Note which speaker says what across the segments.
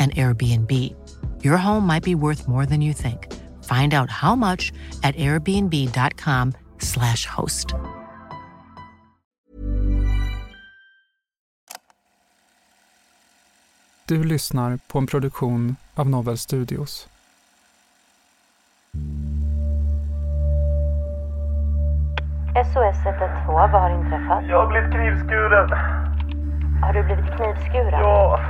Speaker 1: an Airbnb. Your home might be worth more than you think. Find out how much at airbnb.com slash host.
Speaker 2: Du lyssnar på en produktion av Novel Studios.
Speaker 3: SOS 112, vad har inträffat?
Speaker 4: Jag har blivit knivskuren.
Speaker 3: Har du blivit knivskuren?
Speaker 4: Ja,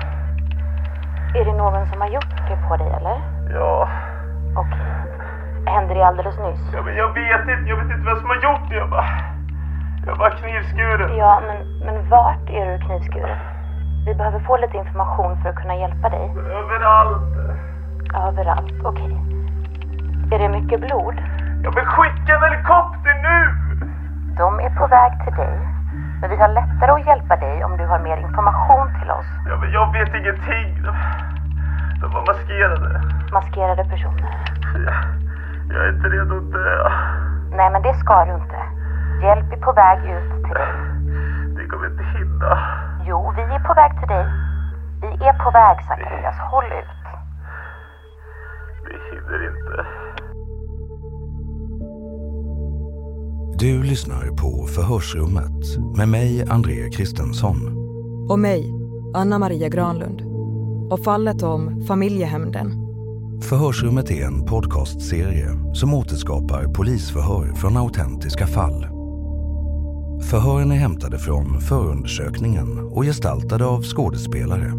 Speaker 3: Är det någon som har gjort det på dig eller?
Speaker 4: ja.
Speaker 3: Okej. Hände det alldeles nyss?
Speaker 4: ja men jag vet inte, jag vet inte vem som har gjort det. Jag bara... Jag bara knivskuren.
Speaker 3: Ja, men, men vart är du knivskuren? Vi behöver få lite information för att kunna hjälpa dig.
Speaker 4: Överallt.
Speaker 3: Överallt, okej. Är det mycket blod?
Speaker 4: Jag vill skicka en helikopter nu!
Speaker 3: De är på väg till dig. Men vi har lättare att hjälpa dig om du har mer information till oss.
Speaker 4: Ja, men jag vet ingenting. De, de var maskerade.
Speaker 3: Maskerade personer.
Speaker 4: Jag, jag är inte redo att dö.
Speaker 3: Nej, men det ska du inte. Hjälp är på väg ut till dig.
Speaker 4: Det kommer inte hinna.
Speaker 3: Jo, vi är på väg till dig. Vi är på väg, Zacharias. Håll ut.
Speaker 4: Vi hinner inte.
Speaker 5: Du lyssnar på Förhörsrummet med mig, André Kristensson.
Speaker 6: Och mig, Anna Maria Granlund. Och fallet om familjehämnden.
Speaker 5: Förhörsrummet är en podcastserie som återskapar polisförhör från autentiska fall. Förhören är hämtade från förundersökningen och gestaltade av skådespelare.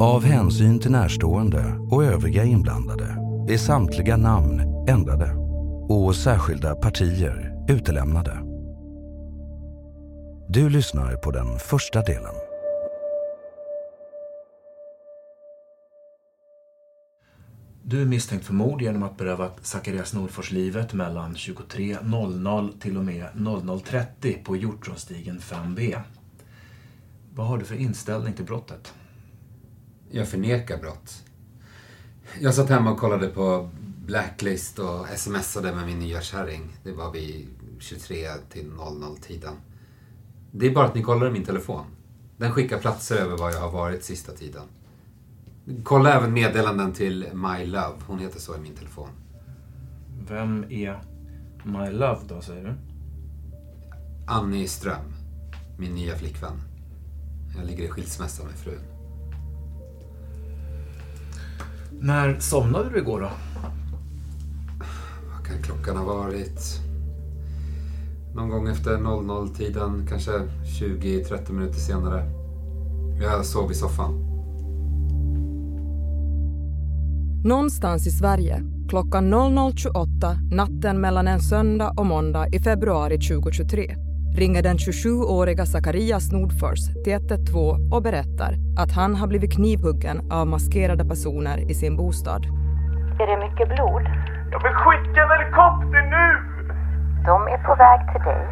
Speaker 5: Av hänsyn till närstående och övriga inblandade är samtliga namn ändrade och särskilda partier utelämnade. Du lyssnar på den första delen.
Speaker 7: Du är misstänkt för mord genom att beröva Zacharias Nordfors livet mellan 23.00 till och med 00.30 på Hjortronstigen 5B. Vad har du för inställning till brottet?
Speaker 8: Jag förnekar brott. Jag satt hemma och kollade på Blacklist och smsade med min nya kärring. Det var vid 23 till 00-tiden. Det är bara att ni kollar i min telefon. Den skickar platser över var jag har varit sista tiden. Kolla även meddelanden till My Love. Hon heter så i min telefon.
Speaker 7: Vem är My Love då, säger du?
Speaker 8: Annie Ström. Min nya flickvän. Jag ligger i skilsmässa med frun.
Speaker 7: När somnade du igår då?
Speaker 8: Kan klockan ha varit? Någon gång efter 00-tiden, kanske 20-30 minuter senare. Jag sov i soffan.
Speaker 6: Någonstans i Sverige klockan 00.28 natten mellan en söndag och måndag i februari 2023 ringer den 27-åriga Zacharias Nordfors till 112 och berättar att han har blivit knivhuggen av maskerade personer i sin bostad.
Speaker 3: Är det mycket blod?
Speaker 4: Jag vill skicka en helikopter nu!
Speaker 3: De är på väg till dig.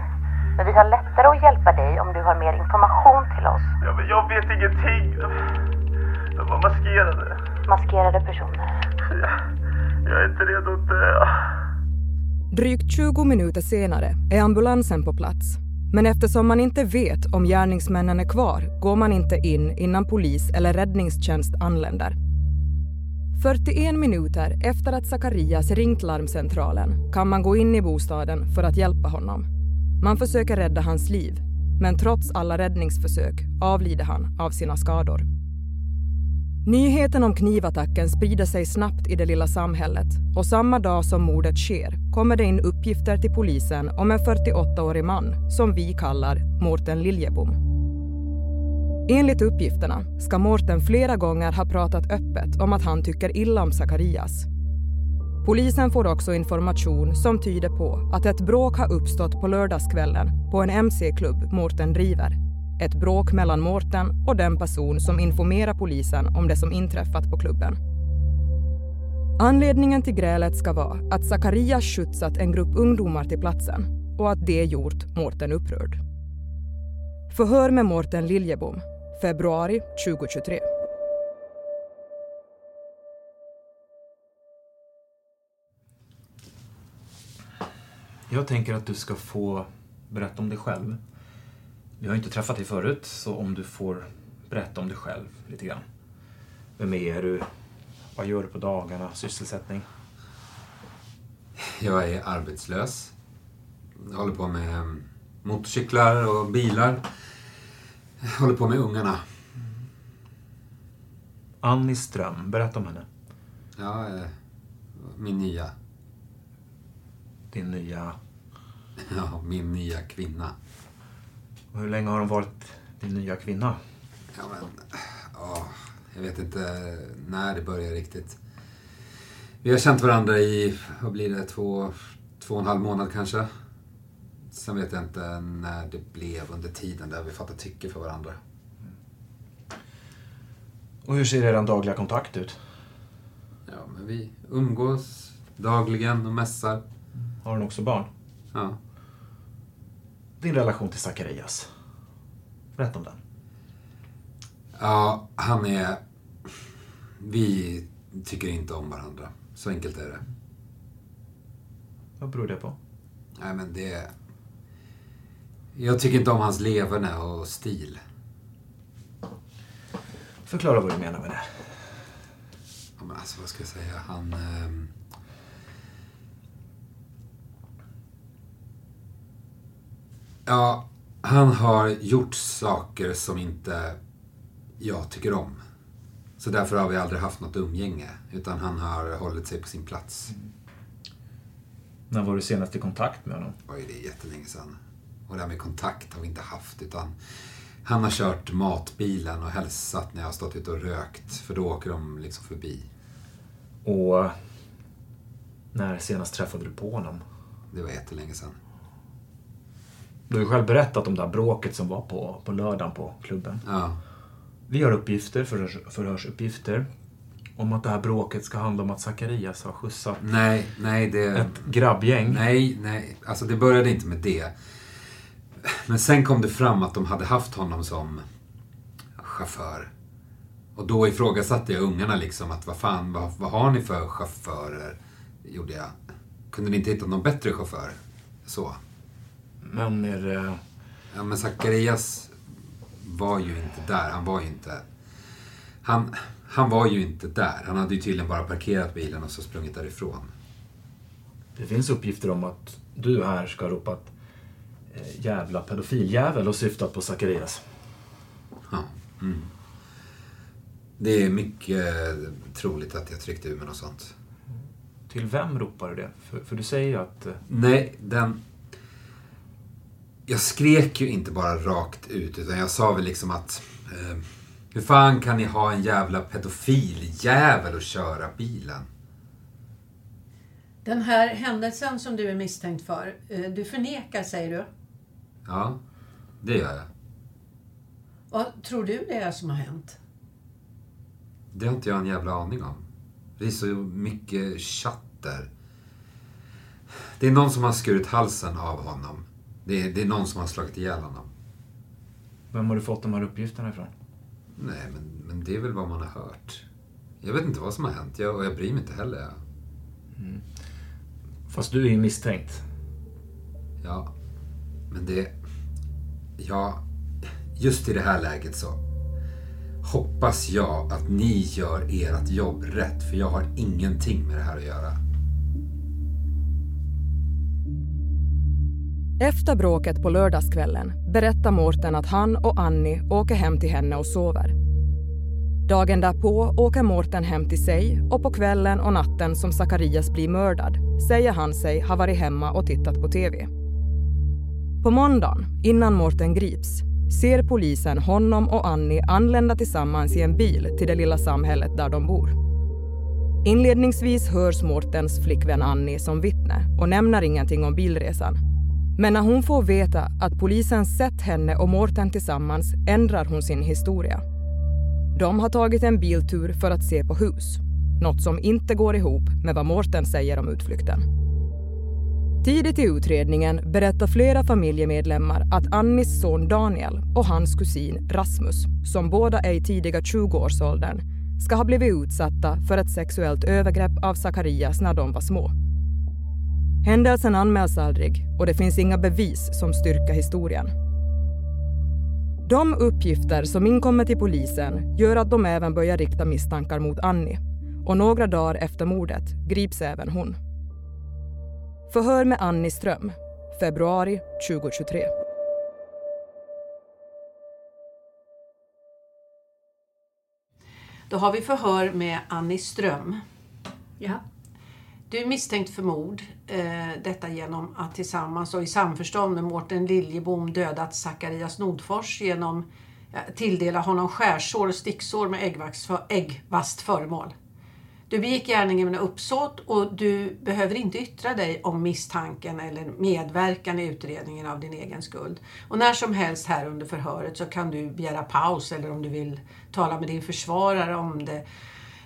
Speaker 3: Men vi har lättare att hjälpa dig om du har mer information till oss.
Speaker 4: Ja, men jag vet ingenting. De, maskerade.
Speaker 3: Maskerade personer.
Speaker 4: Jag, jag är inte redo att dö.
Speaker 6: Drygt 20 minuter senare är ambulansen på plats. Men eftersom man inte vet om gärningsmännen är kvar går man inte in innan polis eller räddningstjänst anländer. 41 minuter efter att Zacharias ringt larmcentralen kan man gå in i bostaden för att hjälpa honom. Man försöker rädda hans liv, men trots alla räddningsförsök avlider han av sina skador. Nyheten om knivattacken sprider sig snabbt i det lilla samhället och samma dag som mordet sker kommer det in uppgifter till polisen om en 48-årig man som vi kallar Mårten Liljebom. Enligt uppgifterna ska Mårten flera gånger ha pratat öppet om att han tycker illa om Sakarias. Polisen får också information som tyder på att ett bråk har uppstått på lördagskvällen på en mc-klubb Mårten driver ett bråk mellan Mårten och den person som informerar polisen om det som inträffat på klubben. Anledningen till grälet ska vara att Sakarias skjutsat en grupp ungdomar till platsen och att det gjort Mårten upprörd. Förhör med Mårten Liljebom, februari 2023.
Speaker 7: Jag tänker att du ska få berätta om dig själv. Vi har inte träffat dig förut, så om du får berätta om dig själv lite grann. Vem är du? Vad gör du på dagarna? Sysselsättning?
Speaker 8: Jag är arbetslös. Jag håller på med motorcyklar och bilar. Jag håller på med ungarna.
Speaker 7: Annie Ström, berätta om henne.
Speaker 8: Ja, eh, min nya.
Speaker 7: Din nya...
Speaker 8: Ja, min nya kvinna.
Speaker 7: Och hur länge har hon varit din nya kvinna?
Speaker 8: Ja, men... Ja, jag vet inte när det började riktigt. Vi har känt varandra i, vad blir det, två, två och en halv månad kanske. Sen vet jag inte när det blev under tiden där vi fattade tycke för varandra.
Speaker 7: Och hur ser er dagliga kontakt ut?
Speaker 8: Ja, men vi umgås dagligen och mässar.
Speaker 7: Har hon också barn?
Speaker 8: Ja.
Speaker 7: Din relation till Zacharias. Berätta om den.
Speaker 8: Ja, han är... Vi tycker inte om varandra. Så enkelt är det.
Speaker 7: Vad beror det på?
Speaker 8: Nej, men det... Jag tycker inte om hans leverne och stil.
Speaker 7: Förklara vad du menar med det.
Speaker 8: Ja, men alltså, vad ska jag säga? Han... ehm, Ja, han har gjort saker som inte jag tycker om. Så därför har vi aldrig haft något umgänge. Utan han har hållit sig på sin plats.
Speaker 7: När var du senast i kontakt med honom?
Speaker 8: Oj, det är jättelänge sedan. Och det här med kontakt har vi inte haft. Utan han har kört matbilen och hälsat när jag har stått ute och rökt. För då åker de liksom förbi.
Speaker 7: Och när senast träffade du på honom?
Speaker 8: Det var jättelänge sedan.
Speaker 7: Du har ju själv berättat om det här bråket som var på, på lördagen på klubben.
Speaker 8: Ja.
Speaker 7: Vi har uppgifter, förhörs, förhörsuppgifter, om att det här bråket ska handla om att Zacharias har skjutsat
Speaker 8: Nej, nej det...
Speaker 7: ett grabbgäng.
Speaker 8: Nej, nej. Alltså det började inte med det. Men sen kom det fram att de hade haft honom som chaufför. Och då ifrågasatte jag ungarna liksom att vad fan, vad, vad har ni för chaufförer? Gjorde jag. Kunde ni inte hitta någon bättre chaufför? Så.
Speaker 7: Men är det...
Speaker 8: Ja, men Zacharias var ju inte där. Han var ju inte... Han, han var ju inte där. Han hade ju tydligen bara parkerat bilen och så sprungit därifrån.
Speaker 7: Det finns uppgifter om att du här ska ha ropat jävla pedofiljävel och syftat på Zacharias.
Speaker 8: Ja. Mm. Det är mycket troligt att jag tryckte ur mig något sånt.
Speaker 7: Till vem ropar du det? För, för du säger ju att... eh,
Speaker 8: Nej, den... Jag skrek ju inte bara rakt ut, utan jag sa väl liksom att... Eh, hur fan kan ni ha en jävla pedofiljävel och köra bilen?
Speaker 9: Den här händelsen som du är misstänkt för, eh, du förnekar säger du.
Speaker 8: Ja, det gör jag.
Speaker 9: Vad tror du det är som har hänt?
Speaker 8: Det har inte jag en jävla aning om. Det är så mycket chatter. Det är någon som har skurit halsen av honom. Det är, det är någon som har slagit ihjäl honom.
Speaker 7: Vem har du fått de här uppgifterna ifrån?
Speaker 8: Nej, men, men det är väl vad man har hört. Jag vet inte vad som har hänt jag, och jag bryr mig inte heller.
Speaker 7: Mm. Fast du är ju misstänkt.
Speaker 8: Ja, men det... Ja, just i det här läget så hoppas jag att ni gör ert jobb rätt, för jag har ingenting med det här att göra.
Speaker 6: Efter bråket på lördagskvällen berättar Mårten att han och Annie åker hem till henne och sover. Dagen därpå åker Mårten hem till sig och på kvällen och natten som Zacharias blir mördad säger han sig ha varit hemma och tittat på TV. På måndagen, innan Mårten grips, ser polisen honom och Annie anlända tillsammans i en bil till det lilla samhället där de bor. Inledningsvis hörs Mårtens flickvän Annie som vittne och nämner ingenting om bilresan. Men när hon får veta att polisen sett henne och Mårten tillsammans ändrar hon sin historia. De har tagit en biltur för att se på hus. Något som inte går ihop med vad Mårten säger om utflykten. Tidigt i utredningen berättar flera familjemedlemmar att Annis son Daniel och hans kusin Rasmus, som båda är i tidiga 20-årsåldern, ska ha blivit utsatta för ett sexuellt övergrepp av Zacharias när de var små. Händelsen anmäls aldrig och det finns inga bevis som styrker historien. De uppgifter som inkommer till polisen gör att de även börjar rikta misstankar mot Annie och några dagar efter mordet grips även hon. Förhör med Annie Ström, februari 2023.
Speaker 9: Då har vi förhör med Annie Ström.
Speaker 10: Ja.
Speaker 9: Du är misstänkt för mord. Eh, detta genom att tillsammans och i samförstånd med Mårten Liljebom dödat Zacharias Nordfors genom att tilldela honom skärsår och sticksår med äggvast, äggvast föremål. Du begick gärningen med uppsåt och du behöver inte yttra dig om misstanken eller medverkan i utredningen av din egen skuld. Och när som helst här under förhöret så kan du begära paus eller om du vill tala med din försvarare om det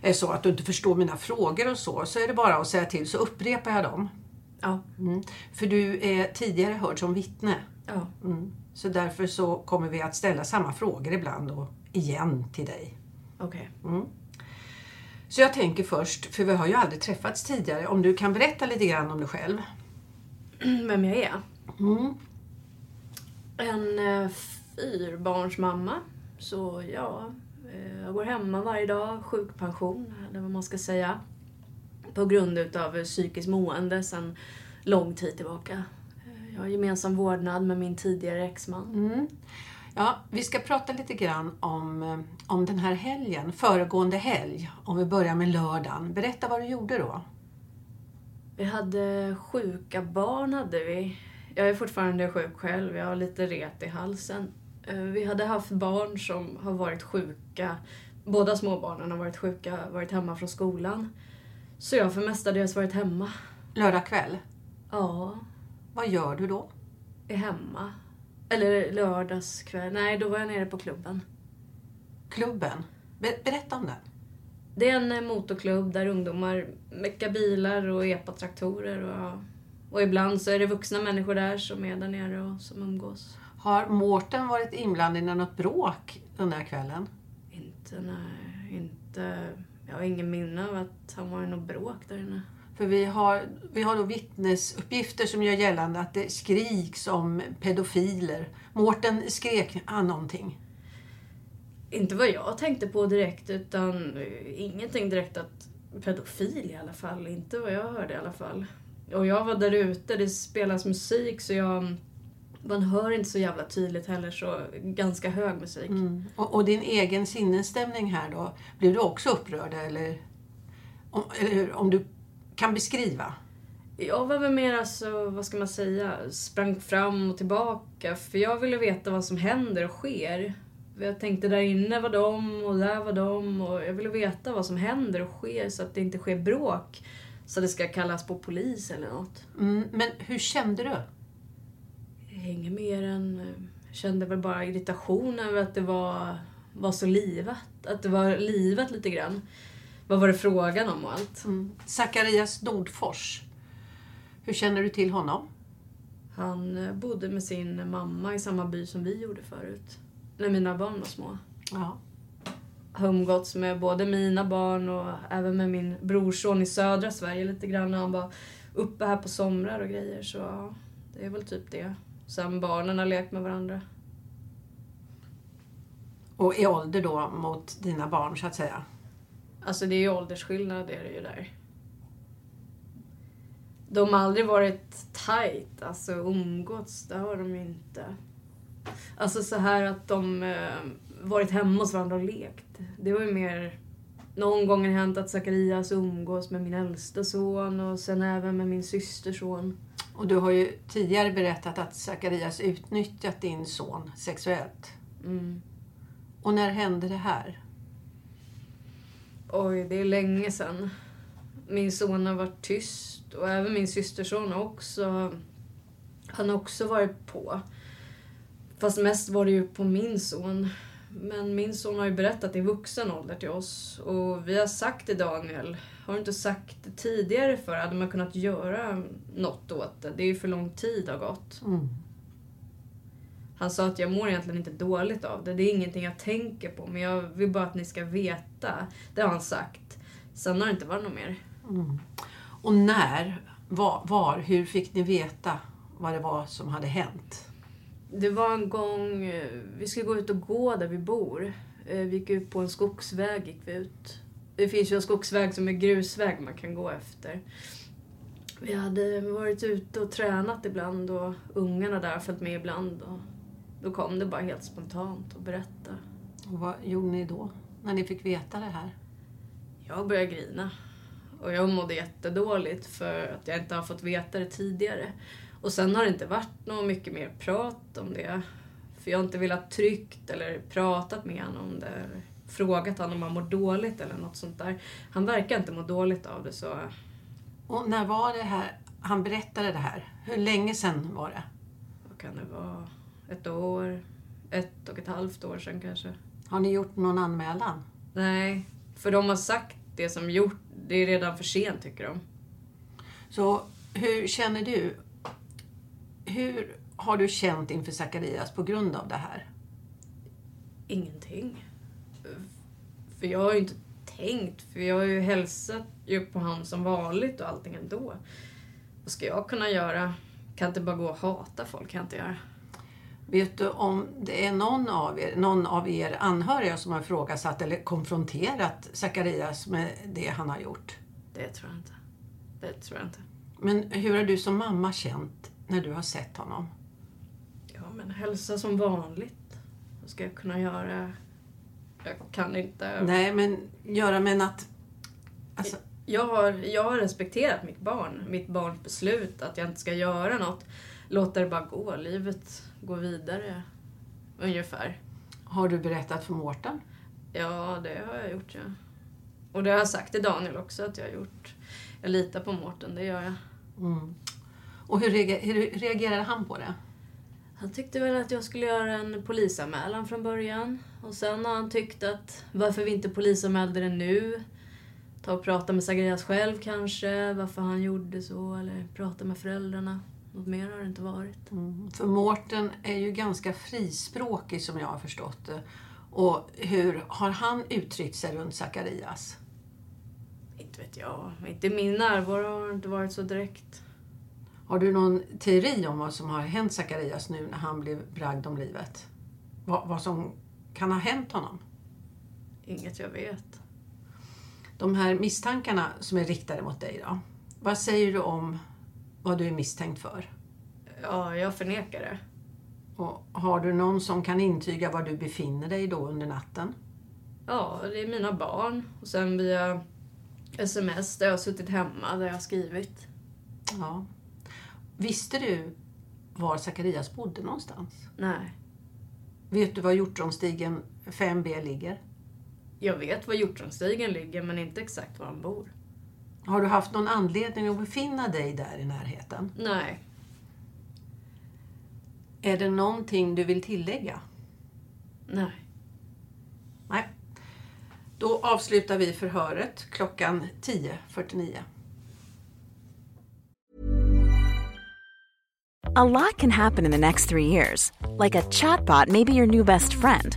Speaker 9: är så att du inte förstår mina frågor och så, så är det bara att säga till så upprepar jag dem.
Speaker 10: Ja.
Speaker 9: Mm. För du är tidigare hörd som vittne.
Speaker 10: Ja.
Speaker 9: Mm. Så därför så kommer vi att ställa samma frågor ibland och igen till dig.
Speaker 10: Okej.
Speaker 9: Okay. Mm. Så jag tänker först, för vi har ju aldrig träffats tidigare, om du kan berätta lite grann om dig själv.
Speaker 10: Vem jag är?
Speaker 9: Mm.
Speaker 10: En eh, fyrbarnsmamma. Så ja, eh, jag går hemma varje dag, sjukpension eller vad man ska säga. På grund utav psykiskt mående sedan lång tid tillbaka. Eh, jag har gemensam vårdnad med min tidigare exman.
Speaker 9: Mm. Ja, vi ska prata lite grann om, om den här helgen, föregående helg. Om vi börjar med lördagen. Berätta vad du gjorde då.
Speaker 10: Vi hade sjuka barn hade vi. Jag är fortfarande sjuk själv, jag har lite ret i halsen. Vi hade haft barn som har varit sjuka. Båda småbarnen har varit sjuka, varit hemma från skolan. Så jag har för mestadels varit hemma.
Speaker 9: Lördag kväll?
Speaker 10: Ja.
Speaker 9: Vad gör du då?
Speaker 10: Är hemma. Eller lördagskväll. Nej, då var jag nere på klubben.
Speaker 9: Klubben? Ber berätta om den.
Speaker 10: Det är en motorklubb där ungdomar meckar bilar och epatraktorer. Och, och ibland så är det vuxna människor där som är där nere och som umgås.
Speaker 9: Har Mårten varit inblandad i något bråk den där kvällen?
Speaker 10: Inte, nej. Inte... Jag har ingen minne av att han var i något bråk där inne.
Speaker 9: För vi har, vi har då vittnesuppgifter som gör gällande att det skriks om pedofiler. Mårten skrek han någonting?
Speaker 10: Inte vad jag tänkte på direkt, utan ingenting direkt att pedofil i alla fall. Inte vad jag hörde i alla fall. Och jag var där ute, det spelas musik så jag... Man hör inte så jävla tydligt heller, så ganska hög musik.
Speaker 9: Mm. Och, och, din egen sinnesstämning här då? Blev du också upprörd eller? Om, eller om du kan beskriva?
Speaker 10: Jag var väl mer alltså, vad ska man säga, sprang fram och tillbaka. För jag ville veta vad som händer och sker. Jag tänkte där inne var de och där var de och jag ville veta vad som händer och sker så att det inte sker bråk. Så det ska kallas på polis eller något.
Speaker 9: Mm, men hur kände du?
Speaker 10: Inget mer än... Kände väl bara irritation över att det var, var så livat. Att det var livat lite grann. Vad var det frågan om och allt?
Speaker 9: Mm. Zacharias Nordfors. Hur känner du till honom?
Speaker 10: Han bodde med sin mamma i samma by som vi gjorde förut. När mina barn var små.
Speaker 9: Ja.
Speaker 10: har umgåtts med både mina barn och även med min brorson i södra Sverige lite grann han var uppe här på somrar och grejer. Så ja, det är väl typ det. Sen barnen har lekt med varandra.
Speaker 9: Och i ålder då mot dina barn så att säga?
Speaker 10: Alltså det är ju åldersskillnad är det ju där. De har aldrig varit tight, alltså umgåtts, det har de ju inte. Alltså så här att de eh, varit hemma hos varandra och lekt. Det var ju mer... Någon gång har hänt att Zacharias umgås med min äldsta son och sen även med min systerson.
Speaker 9: Och du har ju tidigare berättat att Zacharias utnyttjat din son sexuellt.
Speaker 10: Mm.
Speaker 9: Och när hände det här?
Speaker 10: Oj, det är länge sedan. Min son har varit tyst och även min systerson har också... Han har också varit på. Fast mest var det ju på min son. Men min son har ju berättat i vuxen ålder till oss. Och vi har sagt till Daniel, har du inte sagt det tidigare för hade man kunnat göra något åt det? Det är ju för lång tid har gått.
Speaker 9: Mm.
Speaker 10: Han sa att jag mår egentligen inte dåligt av det. Det är ingenting jag tänker på. Men jag vill bara att ni ska veta. Det har han sagt. Sen har det inte varit något mer.
Speaker 9: Mm. Och när, var, var, hur fick ni veta vad det var som hade hänt?
Speaker 10: Det var en gång, eh, vi skulle gå ut och gå där vi bor. Eh, Vi gick ut på en skogsväg. Gick vi ut. Det finns ju en skogsväg som är grusväg man kan gå efter. Vi hade varit ute och tränat ibland och ungarna där har följt med ibland. Och då kom det bara helt spontant att berätta.
Speaker 9: Och vad gjorde ni då, när ni fick veta det här?
Speaker 10: Jag började grina. Och jag mådde jättedåligt för att jag inte har fått veta det tidigare. Och sen har det inte varit något mycket mer prat om det. För jag har inte velat tryckt eller pratat med honom om det. Frågat honom om han mår dåligt eller något sånt där. Han verkar inte må dåligt av det så...
Speaker 9: Och när var det här, han berättade det här? Hur länge sedan var det?
Speaker 10: Vad kan det vara? Ett år? Ett och ett halvt år sedan kanske.
Speaker 9: Har ni gjort någon anmälan?
Speaker 10: Nej, för de har sagt det som gjort. Det är redan för sent tycker de.
Speaker 9: Så hur känner du? Hur har du känt inför Zacharias på grund av det här?
Speaker 10: Ingenting. För jag har ju inte tänkt, för jag har ju hälsat ju på honom som vanligt och allting ändå. Vad ska jag kunna göra? Kan inte bara gå och hata folk, kan jag inte göra.
Speaker 9: Vet du om det är någon av er, någon av er anhöriga som har ifrågasatt eller konfronterat Zacharias med det han har gjort?
Speaker 10: Det tror jag inte. Det tror jag inte.
Speaker 9: Men hur har du som mamma känt när du har sett honom?
Speaker 10: Ja, men hälsa som vanligt. Vad ska jag kunna göra? Jag kan inte...
Speaker 9: Nej, men göra med att... Alltså,
Speaker 10: Jag har, jag har respekterat mitt barn, mitt barns beslut att jag inte ska göra något. Låta det bara gå, livet går vidare. Ungefär.
Speaker 9: har du berättat för Mårten?
Speaker 10: Ja, det har jag gjort, ja. Och det har jag sagt till Daniel också att jag har gjort. Jag litar på Mårten, det gör jag.
Speaker 9: Mm. Och hur, reager, hur reagerade han på det?
Speaker 10: Han tyckte väl att jag skulle göra en polisanmälan från början. Och sen har han tyckt att varför vi inte polisanmälde det nu. Ta och prata med Zacharias själv kanske, varför han gjorde så. Eller prata med föräldrarna. Något mer har det inte varit.
Speaker 9: Mm. För Mårten är ju ganska frispråkig som jag har förstått det. Och hur har han uttryckt sig runt Zacharias?
Speaker 10: Inte vet jag. Inte min närvaro har det inte varit så direkt.
Speaker 9: Har du någon teori om vad som har hänt Zacharias nu när han blev bragd om livet? Vad, vad som kan ha hänt honom?
Speaker 10: Inget jag vet.
Speaker 9: De här misstankarna som är riktade mot dig då? Vad säger du om vad du är misstänkt för?
Speaker 10: Ja, jag förnekar det.
Speaker 9: Och har du någon som kan intyga var du befinner dig då under natten?
Speaker 10: Ja, det är mina barn. Och sen via sms där jag har suttit hemma, där jag har skrivit.
Speaker 9: Ja. Visste du var Zacharias bodde någonstans?
Speaker 10: Nej.
Speaker 9: Vet du var Hjortronstigen 5B ligger?
Speaker 10: Jag vet var Hjortronstigen ligger, men inte exakt var han bor.
Speaker 9: Har du haft någon anledning att befinna dig där i närheten?
Speaker 10: Nej.
Speaker 9: Är det någonting du vill tillägga?
Speaker 10: Nej.
Speaker 9: Nej. Då avslutar vi förhöret klockan 10.49.
Speaker 11: A lot can happen in the next three years. Like a chatbot may be your new best friend.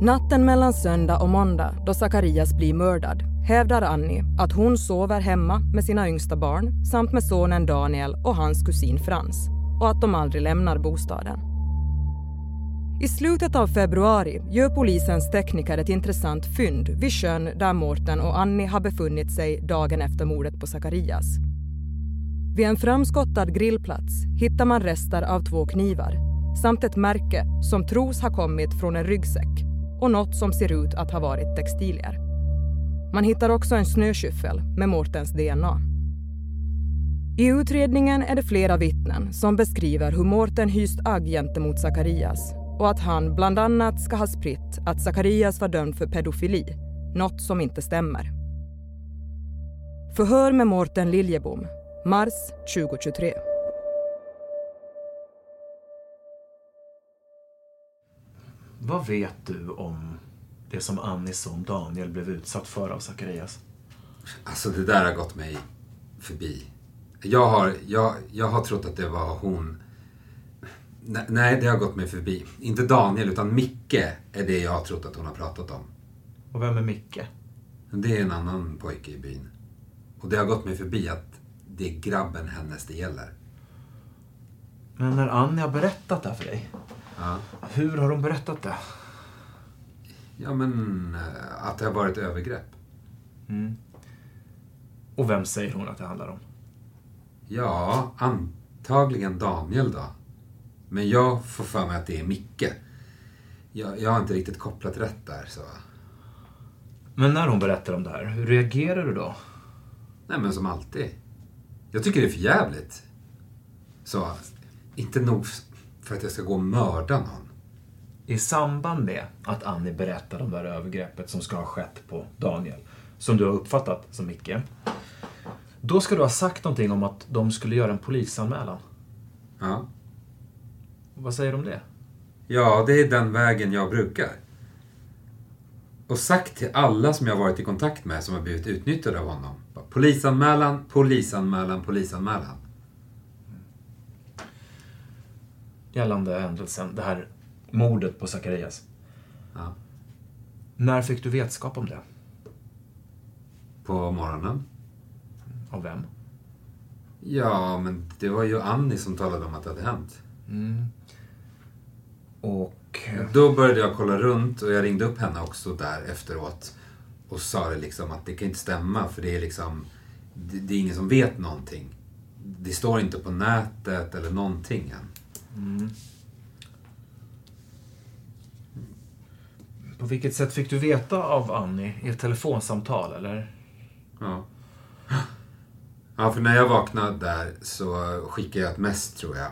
Speaker 6: Natten mellan söndag och måndag, då Zacharias blir mördad, hävdar Annie att hon sover hemma med sina yngsta barn samt med sonen Daniel och hans kusin Frans och att de aldrig lämnar bostaden. I slutet av februari gör polisens tekniker ett intressant fynd vid sjön där Mårten och Annie har befunnit sig dagen efter mordet på Zacharias. Vid en framskottad grillplats hittar man rester av två knivar samt ett märke som tros ha kommit från en ryggsäck och något som ser ut att ha varit textilier. Man hittar också en snöskyffel med Mårtens DNA. I utredningen är det flera vittnen som beskriver hur Mårten hyst agg gentemot Zacharias och att han bland annat ska ha spritt att Zacharias var dömd för pedofili, något som inte stämmer. Förhör med Mårten Liljebom, mars 2023.
Speaker 7: Vad vet du om det som Annis son Daniel blev utsatt för av Zacharias?
Speaker 8: Alltså det där har gått mig förbi. Jag har, jag, jag har trott att det var hon. Nej, det har gått mig förbi. Inte Daniel, utan Micke är det jag har trott att hon har pratat om.
Speaker 7: Och vem är Micke?
Speaker 8: Det är en annan pojke i byn. Och det har gått mig förbi att det är grabben hennes det gäller.
Speaker 7: Men när Annie har berättat det här för dig,
Speaker 8: Ja.
Speaker 7: hur har hon berättat det?
Speaker 8: Ja, men eh, att det har varit övergrepp.
Speaker 7: Mm. Och vem säger hon att det handlar om?
Speaker 8: Ja, antagligen Daniel då. Men jag får för mig att det är Micke. Jag, jag har inte riktigt kopplat rätt där, så...
Speaker 7: Men när hon berättar om det här, hur reagerar du då?
Speaker 8: Nej, men som alltid. Jag tycker det är för jävligt. Så, inte nog för att jag ska gå och mörda någon.
Speaker 7: I samband med att Annie berättar om det här övergreppet som ska ha skett på Daniel, som du har uppfattat som Micke, då ska du ha sagt någonting om att de skulle göra en polisanmälan.
Speaker 8: Ja.
Speaker 7: Vad säger du om det?
Speaker 8: Ja, det är den vägen jag brukar. Och sagt till alla som jag varit i kontakt med som har blivit utnyttjade av honom. Polisanmälan, polisanmälan, polisanmälan.
Speaker 7: Gällande händelsen, det här mordet på Zacharias.
Speaker 8: Ja.
Speaker 7: När fick du vetskap om det?
Speaker 8: På morgonen.
Speaker 7: Av vem?
Speaker 8: Ja, men det var ju Annie som talade om att det hade hänt.
Speaker 7: Mm. Och...
Speaker 8: Då började jag kolla runt och jag ringde upp henne också där efteråt. Och sa det liksom att det kan inte stämma för det är liksom... Det, det är ingen som vet någonting. Det står inte på nätet eller någonting än.
Speaker 7: Mm. På vilket sätt fick du veta av Annie i ett telefonsamtal, eller?
Speaker 8: Ja. Ja, för när jag vaknade där så skickade jag ett mess, tror jag.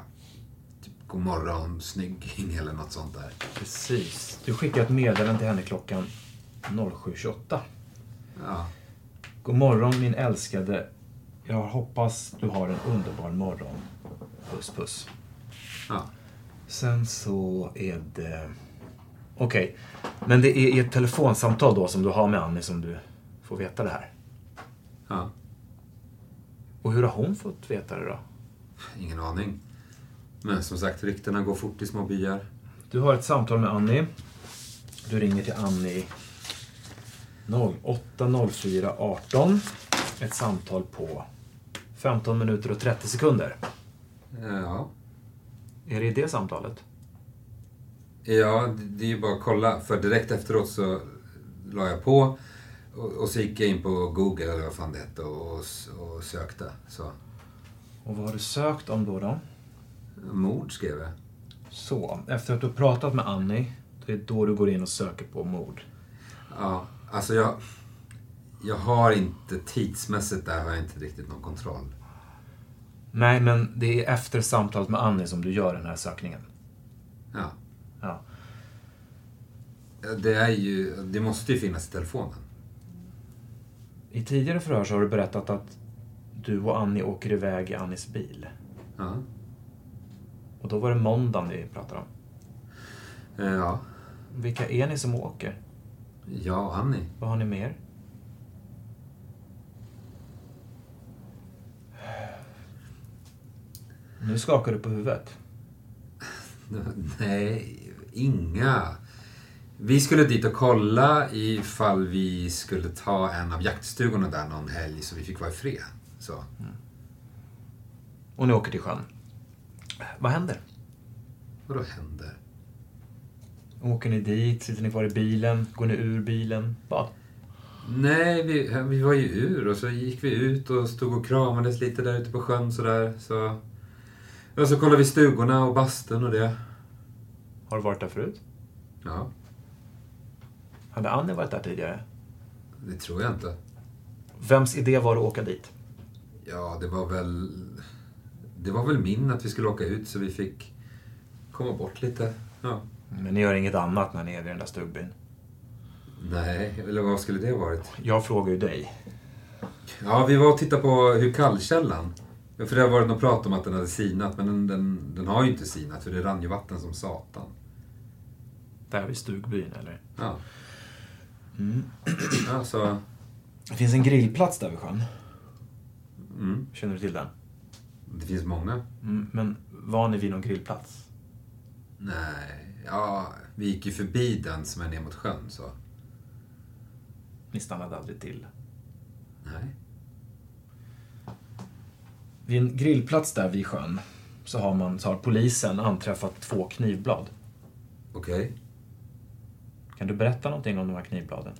Speaker 8: Typ, God morgon, snygging eller något sånt där.
Speaker 7: Precis. Du skickade ett meddelande till henne klockan 07.28.
Speaker 8: Ja.
Speaker 7: God morgon min älskade. Jag hoppas du har en underbar morgon. Puss puss.
Speaker 8: Ja.
Speaker 7: Sen så är det... Okej. Men det är i ett telefonsamtal då som du har med Annie som du får veta det här?
Speaker 8: Ja.
Speaker 7: Och hur har hon fått veta det då?
Speaker 8: Ingen aning. Men som sagt, ryktena går fort i små byar.
Speaker 7: Du har ett samtal med Annie. Du ringer till Annie 08.04.18. Ett samtal på 15 minuter och 30 sekunder.
Speaker 8: Ja.
Speaker 7: Är det i det samtalet?
Speaker 8: Ja, det- är ju bara att kolla. För direkt efteråt så la jag på och, och så gick jag in på Google eller vad fan det hette och, och, och sökte. Så.
Speaker 7: Och vad har du sökt om då? då?
Speaker 8: Mord skrev jag.
Speaker 7: Så, efter att du har pratat med Annie, det är då du går in och söker på mord.
Speaker 8: Ja, alltså jag... Jag har inte tidsmässigt där har jag inte riktigt någon kontroll.
Speaker 7: Nej, men det är efter samtalet med Annie som du gör den här sökningen.
Speaker 8: Ja.
Speaker 7: Ja.
Speaker 8: Det är ju... Det måste ju finnas i telefonen.
Speaker 7: I tidigare förhör så har du berättat att du och Annie åker iväg i Annies bil.
Speaker 8: Ja.
Speaker 7: Och då var det måndagen vi pratade om.
Speaker 8: Eh, Ja.
Speaker 7: Vilka är ni som åker?
Speaker 8: Jag och Annie.
Speaker 7: Vad har ni mer? Nu skakar du på huvudet.
Speaker 8: Nej, inga. Vi skulle dit och kolla ifall vi skulle ta en av jaktstugorna där någon helg så vi fick vara fred. Så.
Speaker 7: Och ni åker till sjön. Vad händer?
Speaker 8: Vadå händer?
Speaker 7: Åker ni dit? Sitter ni kvar i bilen? Går ni ur bilen? Vad?
Speaker 8: Nej, vi, vi var ju ur och så gick vi ut och stod och kramades lite där ute på sjön sådär. Så. Och så kollade vi stugorna och bastun och det.
Speaker 7: Har du varit där förut?
Speaker 8: Ja,
Speaker 7: Hade Annie varit där tidigare?
Speaker 8: det tror jag inte.
Speaker 7: Vems idé var det att åka dit?
Speaker 8: Ja, det var väl... Det var väl min att vi skulle åka ut så vi fick komma bort lite. Ja.
Speaker 7: Men ni gör inget annat när ni är vid den där stugbyn?
Speaker 8: Nej, eller vad skulle det ha varit?
Speaker 7: Jag frågar ju dig.
Speaker 8: Ja, vi var och tittade på hur kallkällan. Ja, För det har varit något prat om att den hade sinat, men den, den, den har ju inte sinat för det rann ju vatten som satan.
Speaker 7: Där vid stugbyn, eller?
Speaker 8: Ja.
Speaker 7: Mm.
Speaker 8: Alltså...
Speaker 7: Det finns en grillplats där vid sjön.
Speaker 8: Mm.
Speaker 7: Känner du till den?
Speaker 8: Det finns många.
Speaker 7: Mm, men var ni vid någon grillplats?
Speaker 8: Nej, ja, vi gick ju förbi den som är ner mot sjön så.
Speaker 7: Ni stannade aldrig till?
Speaker 8: Nej.
Speaker 7: Vid en grillplats där vid sjön så har, man, så har polisen anträffat två knivblad.
Speaker 8: Okej.
Speaker 7: Kan du berätta någonting om de här knivbladen?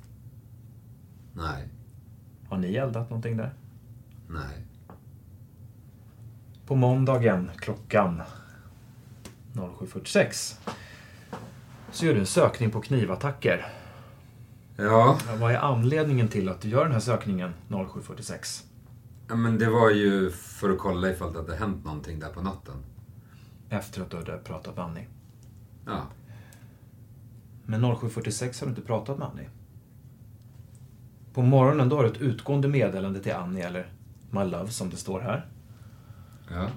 Speaker 8: Nej.
Speaker 7: Har ni eldat någonting där?
Speaker 8: Nej.
Speaker 7: På måndagen klockan 07.46 så gör du en sökning på knivattacker.
Speaker 8: Ja.
Speaker 7: Vad är anledningen till att du gör den här sökningen 0746?
Speaker 8: Ja, men det var ju för att kolla ifall det hade hänt någonting där på natten.
Speaker 7: Efter att du hade pratat med Annie.
Speaker 8: Ja.
Speaker 7: Men 0746 har du inte pratat med Annie. På morgonen då har du ett utgående meddelande till Annie, eller My Love som det står här.
Speaker 8: Ja.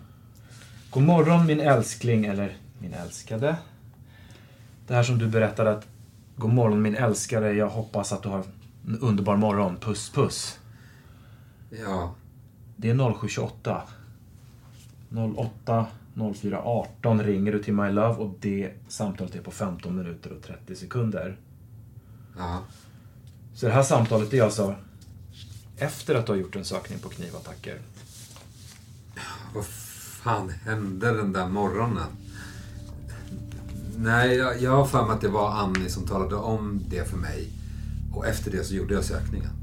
Speaker 7: God morgon min älskling, eller min älskade. Det här som du berättade att God morgon min älskare, jag hoppas att du har en underbar morgon. Puss puss.
Speaker 8: Ja.
Speaker 7: Det är 0728. 08 04 18 ringer du till My Love och det samtalet är på 15 minuter och 30 sekunder.
Speaker 8: Ja.
Speaker 7: Så det här samtalet är alltså efter att du har gjort en sökning på knivattacker.
Speaker 8: Vad fan hände den där morgonen? Nej, jag, jag har för mig att det var Annie som talade om det för mig. Och efter det så gjorde jag sökningen.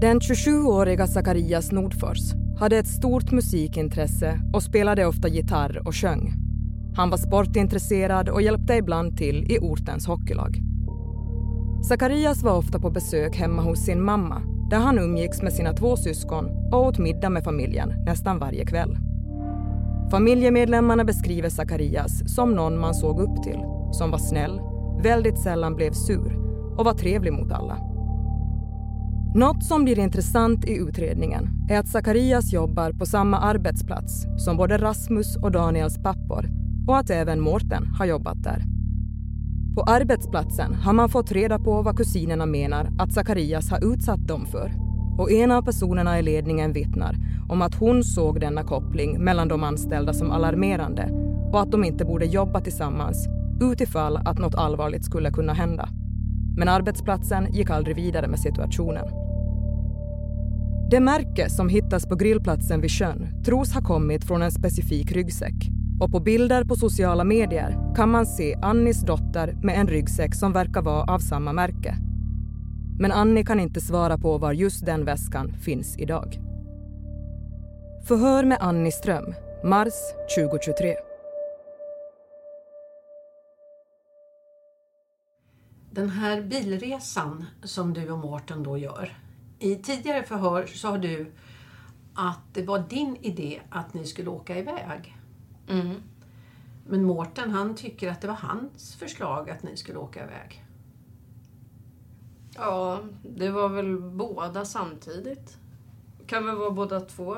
Speaker 6: Den 27-åriga Zacharias Nordfors hade ett stort musikintresse och spelade ofta gitarr och sjöng. Han var sportintresserad och hjälpte ibland till i ortens hockeylag. Zacharias var ofta på besök hemma hos sin mamma där han umgicks med sina två syskon och åt middag med familjen nästan varje kväll. Familjemedlemmarna beskriver Zacharias som någon man såg upp till, som var snäll, väldigt sällan blev sur och var trevlig mot alla. Något som blir intressant i utredningen är att Zacharias jobbar på samma arbetsplats som både Rasmus och Daniels pappor och att även Mårten har jobbat där. På arbetsplatsen har man fått reda på vad kusinerna menar att Zacharias har utsatt dem för och en av personerna i ledningen vittnar om att hon såg denna koppling mellan de anställda som alarmerande och att de inte borde jobba tillsammans utifall att något allvarligt skulle kunna hända. Men arbetsplatsen gick aldrig vidare med situationen. Det märke som hittas på grillplatsen vid sjön tros ha kommit från en specifik ryggsäck. Och på bilder på sociala medier kan man se Annis dotter med en ryggsäck som verkar vara av samma märke. Men Annie kan inte svara på var just den väskan finns idag. Förhör med Annie Ström, mars 2023.
Speaker 9: Den här bilresan som du och Mårten då gör. I tidigare förhör sa du att det var din idé att ni skulle åka iväg.
Speaker 10: Mm.
Speaker 9: Men Mårten han tycker att det var hans förslag att ni skulle åka iväg.
Speaker 10: Ja, det var väl båda samtidigt. Kan väl vara båda två.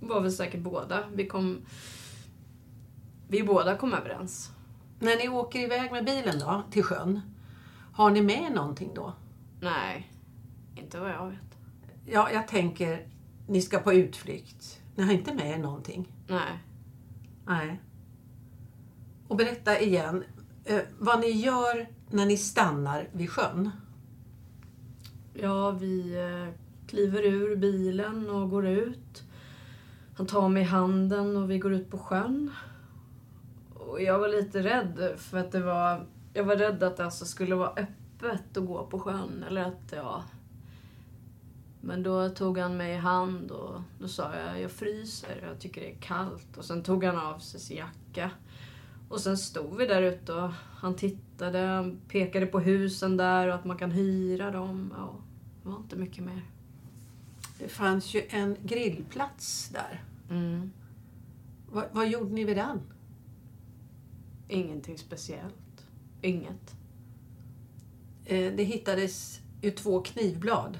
Speaker 10: Var väl säkert båda. Vi kom... Vi båda kom överens.
Speaker 9: När ni åker iväg med bilen då, till sjön, har ni med någonting då?
Speaker 10: Nej, inte vad jag vet.
Speaker 9: Ja, jag tänker, ni ska på utflykt. Ni har inte med er någonting?
Speaker 10: Nej.
Speaker 9: Nej. Och berätta igen, eh, vad ni gör när ni stannar vid sjön.
Speaker 10: Ja, vi eh, kliver ur bilen och går ut. Han tar mig i handen och vi går ut på sjön. Och jag var lite rädd för att det var... Jag var rädd att det alltså skulle vara öppet att gå på sjön. Eller att, ja... Men då tog han mig i hand och då sa jag, jag fryser, jag tycker det är kallt. Och sen tog han av sig sin jacka. Och sen stod vi där ute och han tittade, han pekade på husen där och att man kan hyra dem. Ja, det var inte mycket mer.
Speaker 9: Det fanns ju en grillplats där.
Speaker 10: Mm.
Speaker 9: Vad, vad gjorde ni vid den?
Speaker 10: Ingenting speciellt. Inget.
Speaker 9: Eh, det hittades ju två knivblad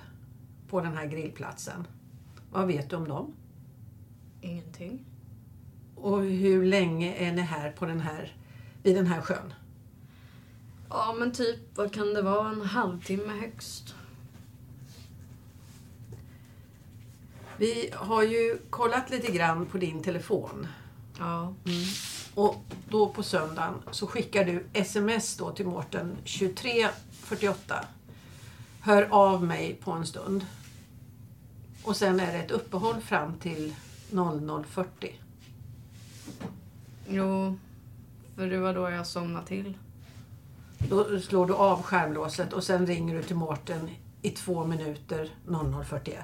Speaker 9: på den här grillplatsen. Vad vet du om dem?
Speaker 10: Ingenting.
Speaker 9: Och hur länge är ni här, på den här vid den här sjön?
Speaker 10: Ja, men typ, vad kan det vara? En halvtimme högst.
Speaker 9: Vi har ju kollat lite grann på din telefon.
Speaker 10: Ja.
Speaker 9: Mm. Och då på söndagen så skickar du sms då till Mårten 2348. Hör av mig på en stund. Och sen är det ett uppehåll fram till 00.40.
Speaker 10: Jo, för det var då jag somnade till.
Speaker 9: Då slår du av skärmlåset och sen ringer du till Mårten i två minuter 00.41.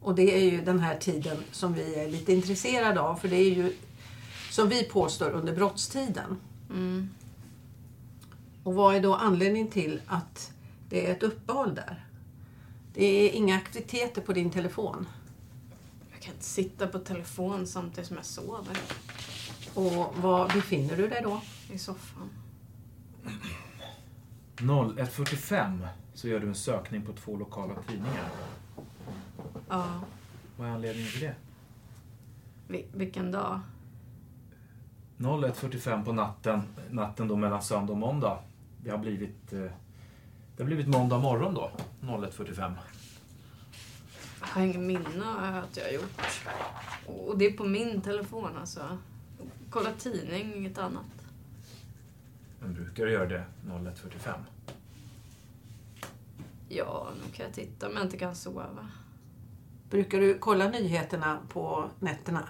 Speaker 9: Och det är ju den här tiden som vi är lite intresserade av för det är ju Som vi påstår under brottstiden.
Speaker 10: Mm.
Speaker 9: Och vad är då anledningen till att det är ett uppehåll där? Det är inga aktiviteter på din telefon.
Speaker 10: Jag kan inte sitta på telefon samtidigt som jag sover.
Speaker 9: Och var befinner du dig då?
Speaker 10: I soffan.
Speaker 7: 01.45 så gör du en sökning på två lokala tidningar.
Speaker 10: Ja.
Speaker 7: Vad är anledningen till det?
Speaker 10: Vil- vilken dag?
Speaker 7: 01.45 på natten, natten då mellan söndag och måndag. Det har blivit, eh, det har blivit måndag morgon då, 01.45.
Speaker 10: Jag har ingen minne av att jag har gjort. Och det är på min telefon alltså. Kolla tidning, inget annat.
Speaker 7: Men brukar du göra det 01.45?
Speaker 10: Ja, nu kan jag titta om jag inte kan sova.
Speaker 9: Brukar du kolla nyheterna på nätterna?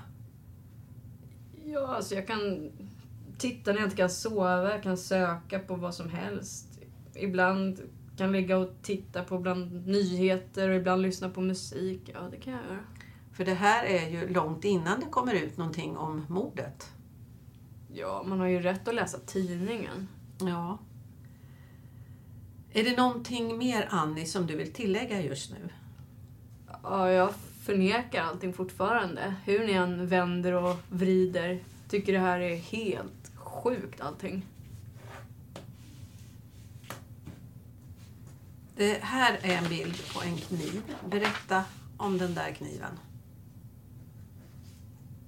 Speaker 10: Ja, alltså jag kan titta när jag inte kan sova, jag kan söka på vad som helst. Ibland kan ligga och titta på bland nyheter och ibland lyssna på musik. Ja, det kan jag göra.
Speaker 9: För det här är ju långt innan det kommer ut någonting om mordet.
Speaker 10: Ja, man har ju rätt att läsa tidningen.
Speaker 9: Ja. Är det någonting mer, Annie, som du vill tillägga just nu?
Speaker 10: Ja, jag förnekar allting fortfarande. Hur ni än vänder och vrider. Tycker det här är helt sjukt allting.
Speaker 9: Det här är en bild på en kniv. Berätta om den där kniven.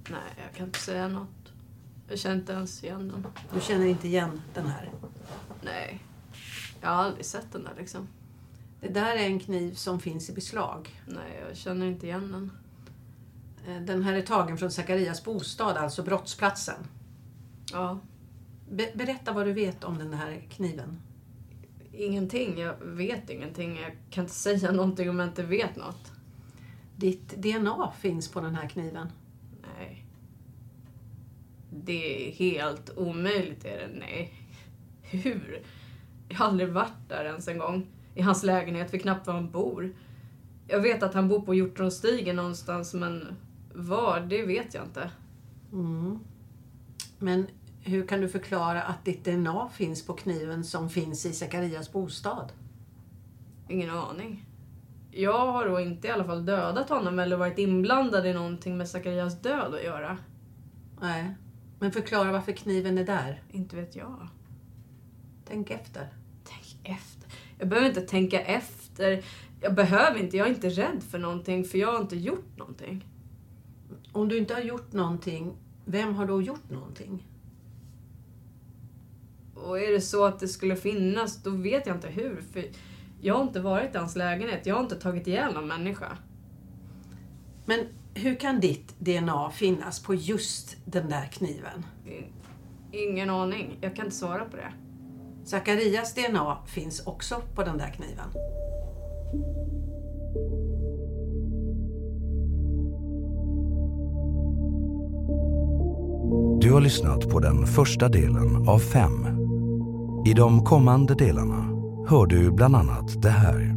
Speaker 10: Nej, jag kan inte säga något. Jag känner inte ens igen den.
Speaker 9: Du känner inte igen den här?
Speaker 10: Nej. Jag har aldrig sett den där liksom.
Speaker 9: Det där är en kniv som finns i beslag.
Speaker 10: Nej, jag känner inte igen den.
Speaker 9: Eh, Den här är tagen från Zacharias bostad, alltså brottsplatsen.
Speaker 10: Ja.
Speaker 9: Be- berätta vad du vet om den här kniven.
Speaker 10: Ingenting. Jag vet ingenting. Jag kan inte säga någonting om jag inte vet något.
Speaker 9: Ditt DNA finns på den här kniven.
Speaker 10: Nej. Det är helt omöjligt, är det. Nej. Hur? Jag har aldrig varit där ens en gång. I hans lägenhet, vet knappt var han bor. Jag vet att han bor på Hjortronstigen någonstans, men var, det vet jag inte.
Speaker 9: Mm. Men hur kan du förklara att ditt DNA finns på kniven som finns i Zacharias bostad?
Speaker 10: Ingen aning. Jag har då inte i alla fall dödat honom eller varit inblandad i någonting med Zacharias död att göra.
Speaker 9: Nej. Men förklara varför kniven är där.
Speaker 10: Inte vet jag.
Speaker 9: Tänk efter.
Speaker 10: Tänk efter. Jag behöver inte tänka efter. Jag behöver inte. Jag är inte rädd för någonting för jag har inte gjort någonting.
Speaker 9: Om du inte har gjort någonting, vem har då gjort någonting?
Speaker 10: Och är det så att det skulle finnas, då vet jag inte hur. För jag har inte varit i hans lägenhet. Jag har inte tagit ihjäl någon människa.
Speaker 9: Men hur kan ditt DNA finnas på just den där kniven?
Speaker 10: Ingen aning. Jag kan inte svara på det.
Speaker 9: Zacharias DNA finns också på den där kniven.
Speaker 5: Du har lyssnat på den första delen av fem. I de kommande delarna hör du bland annat det här.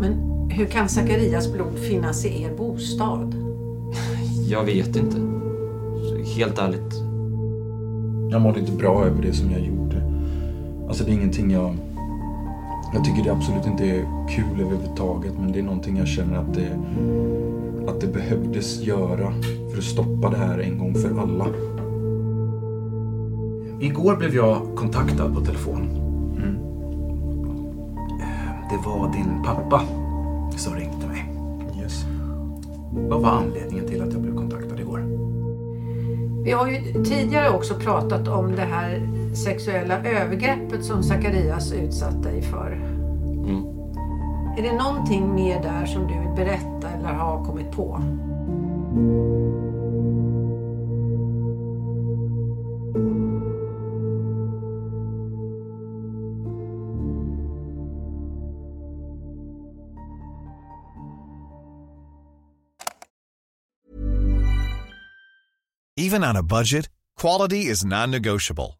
Speaker 9: Men hur kan Zacharias blod finnas i er bostad?
Speaker 12: Jag vet inte. Helt ärligt.
Speaker 13: Jag mådde inte bra över det som jag gjorde. Alltså det är ingenting jag... Jag tycker det absolut inte är kul överhuvudtaget men det är någonting jag känner att det, att det behövdes göra för att stoppa det här en gång för alla.
Speaker 7: Igår blev jag kontaktad på telefon.
Speaker 13: Mm.
Speaker 7: Eh, Det var din pappa som ringde mig.
Speaker 13: Yes.
Speaker 7: Vad var anledningen till att jag blev kontaktad igår?
Speaker 9: Vi har ju tidigare också pratat om det här sexuella övergreppet som Zacharias utsatt dig för.
Speaker 12: Mm.
Speaker 9: Är det någonting mer där som du vill berätta eller har kommit på?
Speaker 14: Even on a budget, quality is non-negotiable.